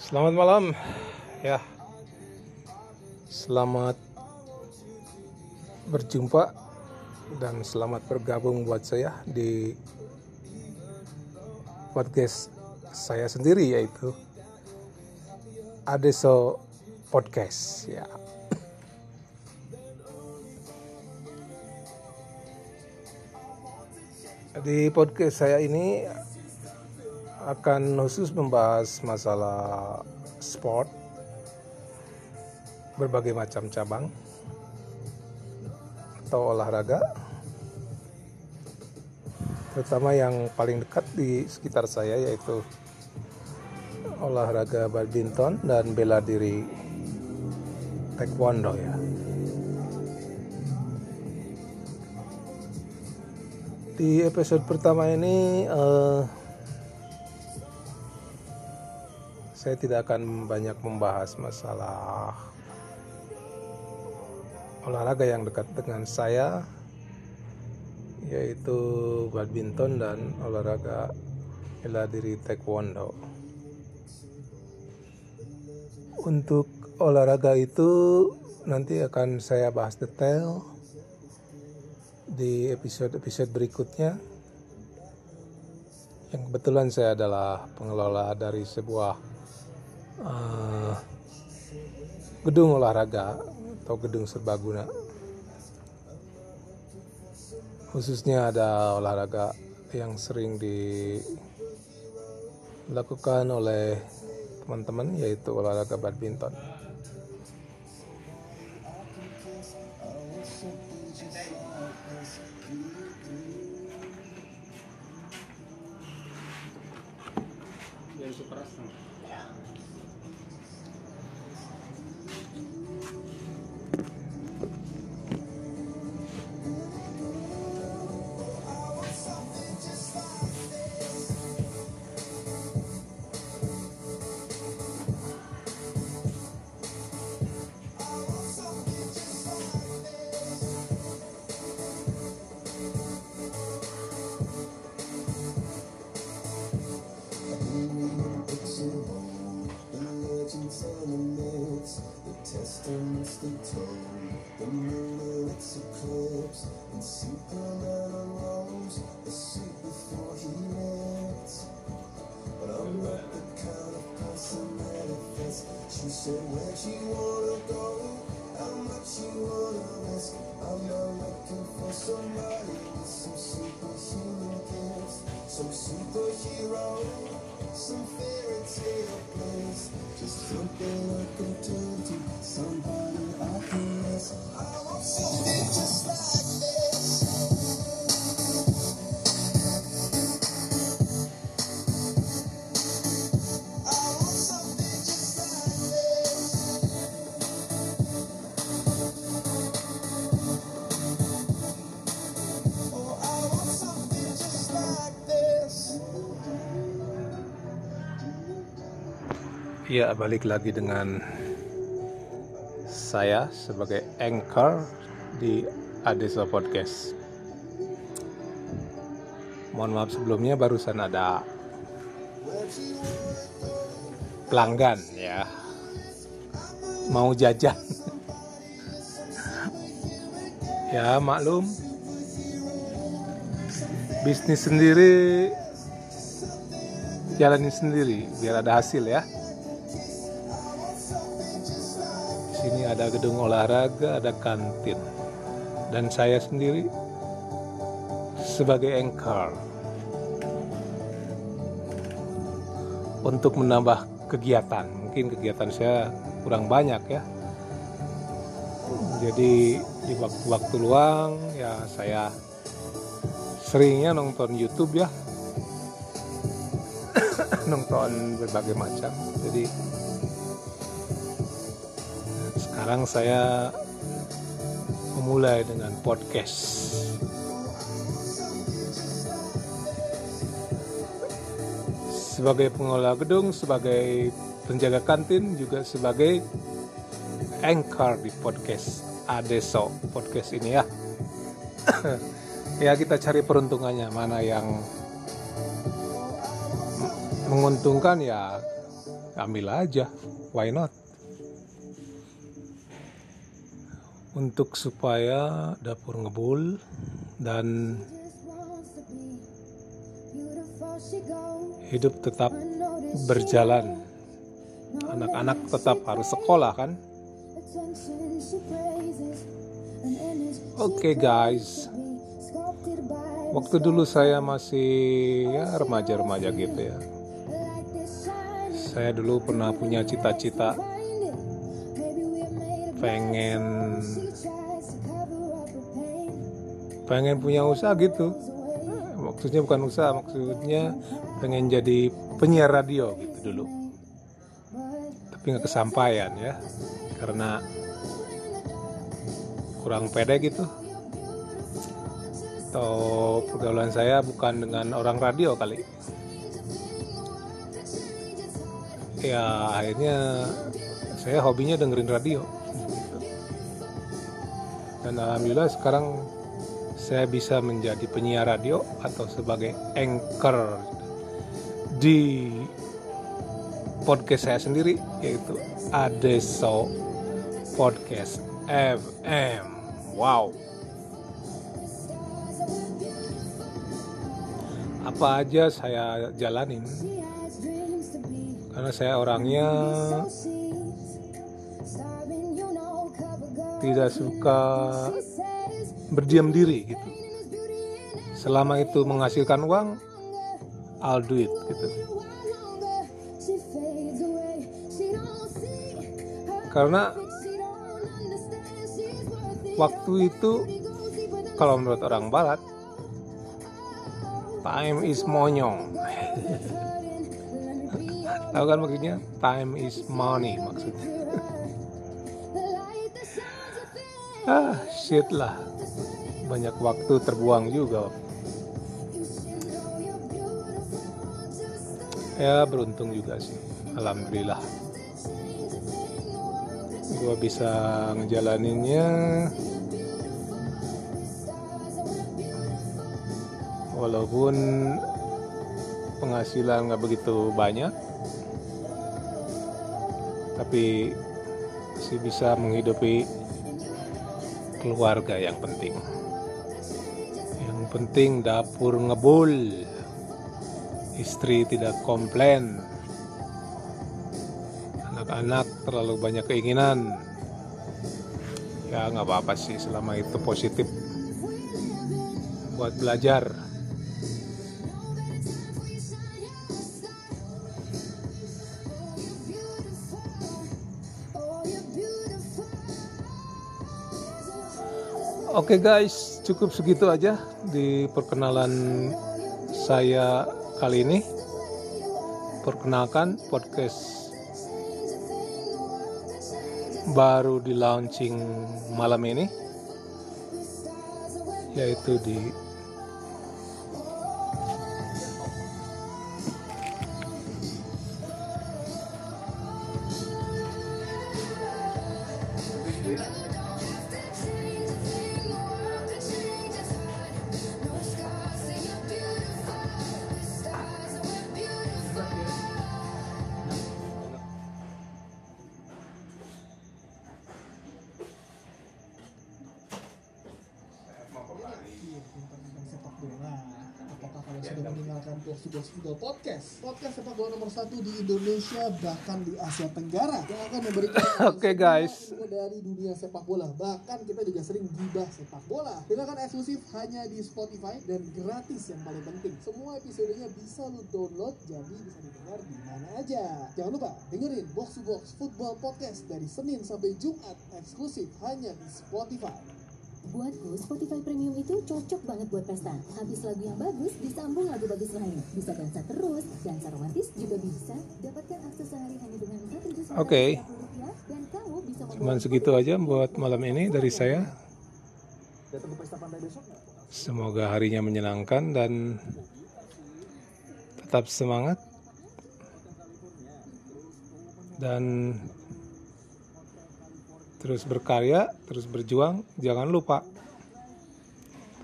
Selamat malam ya. Selamat berjumpa dan selamat bergabung buat saya di podcast saya sendiri yaitu Adeso Podcast ya. Di podcast saya ini akan khusus membahas masalah sport berbagai macam cabang atau olahraga terutama yang paling dekat di sekitar saya yaitu olahraga badminton dan bela diri taekwondo ya. Di episode pertama ini uh, saya tidak akan banyak membahas masalah olahraga yang dekat dengan saya yaitu badminton dan olahraga bela diri taekwondo. Untuk olahraga itu nanti akan saya bahas detail di episode-episode berikutnya. Yang kebetulan saya adalah pengelola dari sebuah uh, gedung olahraga atau gedung serbaguna khususnya ada olahraga yang sering dilakukan oleh teman-teman yaitu olahraga badminton. Said where'd you wanna go? How much you wanna risk? I'm not looking for somebody with some superhuman gifts, some superhero, some fairy tale place. Just something I can turn to, somebody I can miss. Ya, balik lagi dengan saya sebagai anchor di Adeso Podcast. Mohon maaf sebelumnya barusan ada pelanggan ya. Mau jajan. ya, maklum. Bisnis sendiri jalani sendiri biar ada hasil ya. Sini ada gedung olahraga, ada kantin. Dan saya sendiri sebagai anchor untuk menambah kegiatan. Mungkin kegiatan saya kurang banyak ya. Jadi di waktu-waktu luang ya saya seringnya nonton YouTube ya. nonton berbagai macam. Jadi sekarang saya memulai dengan podcast. Sebagai pengelola gedung, sebagai penjaga kantin, juga sebagai anchor di podcast Adeso podcast ini ya. ya kita cari peruntungannya mana yang menguntungkan ya ambil aja why not untuk supaya dapur ngebul dan hidup tetap berjalan. Anak-anak tetap harus sekolah kan? Oke okay, guys. Waktu dulu saya masih ya remaja-remaja gitu ya. Saya dulu pernah punya cita-cita pengen pengen punya usaha gitu. Maksudnya bukan usaha maksudnya pengen jadi penyiar radio gitu dulu. Tapi nggak kesampaian ya karena kurang pede gitu. Atau pergaulan saya bukan dengan orang radio kali. Ya akhirnya saya hobinya dengerin radio dan alhamdulillah sekarang saya bisa menjadi penyiar radio atau sebagai anchor di podcast saya sendiri yaitu Adeso Podcast FM. Wow. Apa aja saya jalanin karena saya orangnya tidak suka berdiam diri gitu. Selama itu menghasilkan uang I'll do it gitu. Karena waktu itu kalau menurut orang barat time is monyong. Tahu kan maksudnya? Time is money maksudnya ah shit lah. Banyak waktu terbuang juga ya beruntung juga sih. Alhamdulillah. Gue bisa ngejalaninnya. Walaupun penghasilan nggak begitu banyak tapi masih bisa menghidupi keluarga yang penting. Yang penting dapur ngebul. Istri tidak komplain. Anak-anak terlalu banyak keinginan. Ya nggak apa-apa sih selama itu positif. Buat belajar Oke okay guys, cukup segitu aja di perkenalan saya kali ini. Perkenalkan podcast baru di launching malam ini yaitu di mendengarkan Box to Box Football Podcast. Podcast sepak bola nomor satu di Indonesia bahkan di Asia Tenggara. Yang akan memberikan Oke okay, guys. dari dunia sepak bola. Bahkan kita juga sering gibah sepak bola. Dengarkan eksklusif hanya di Spotify dan gratis yang paling penting. Semua episodenya bisa lu download jadi bisa didengar di mana aja. Jangan lupa dengerin Box to Box Football Podcast dari Senin sampai Jumat eksklusif hanya di Spotify Buatku, Spotify Premium itu cocok banget buat pesta. Habis lagu yang bagus, disambung lagu bagus lain. Bisa dansa terus, dansa romantis juga bisa. Dapatkan akses sehari hanya dengan Oke. Okay. Dan kamu bisa Cuman segitu aja buat malam ini dari saya. Semoga harinya menyenangkan dan tetap semangat. Dan terus berkarya, terus berjuang, jangan lupa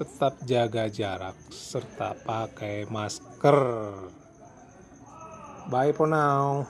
tetap jaga jarak serta pakai masker. Bye for now.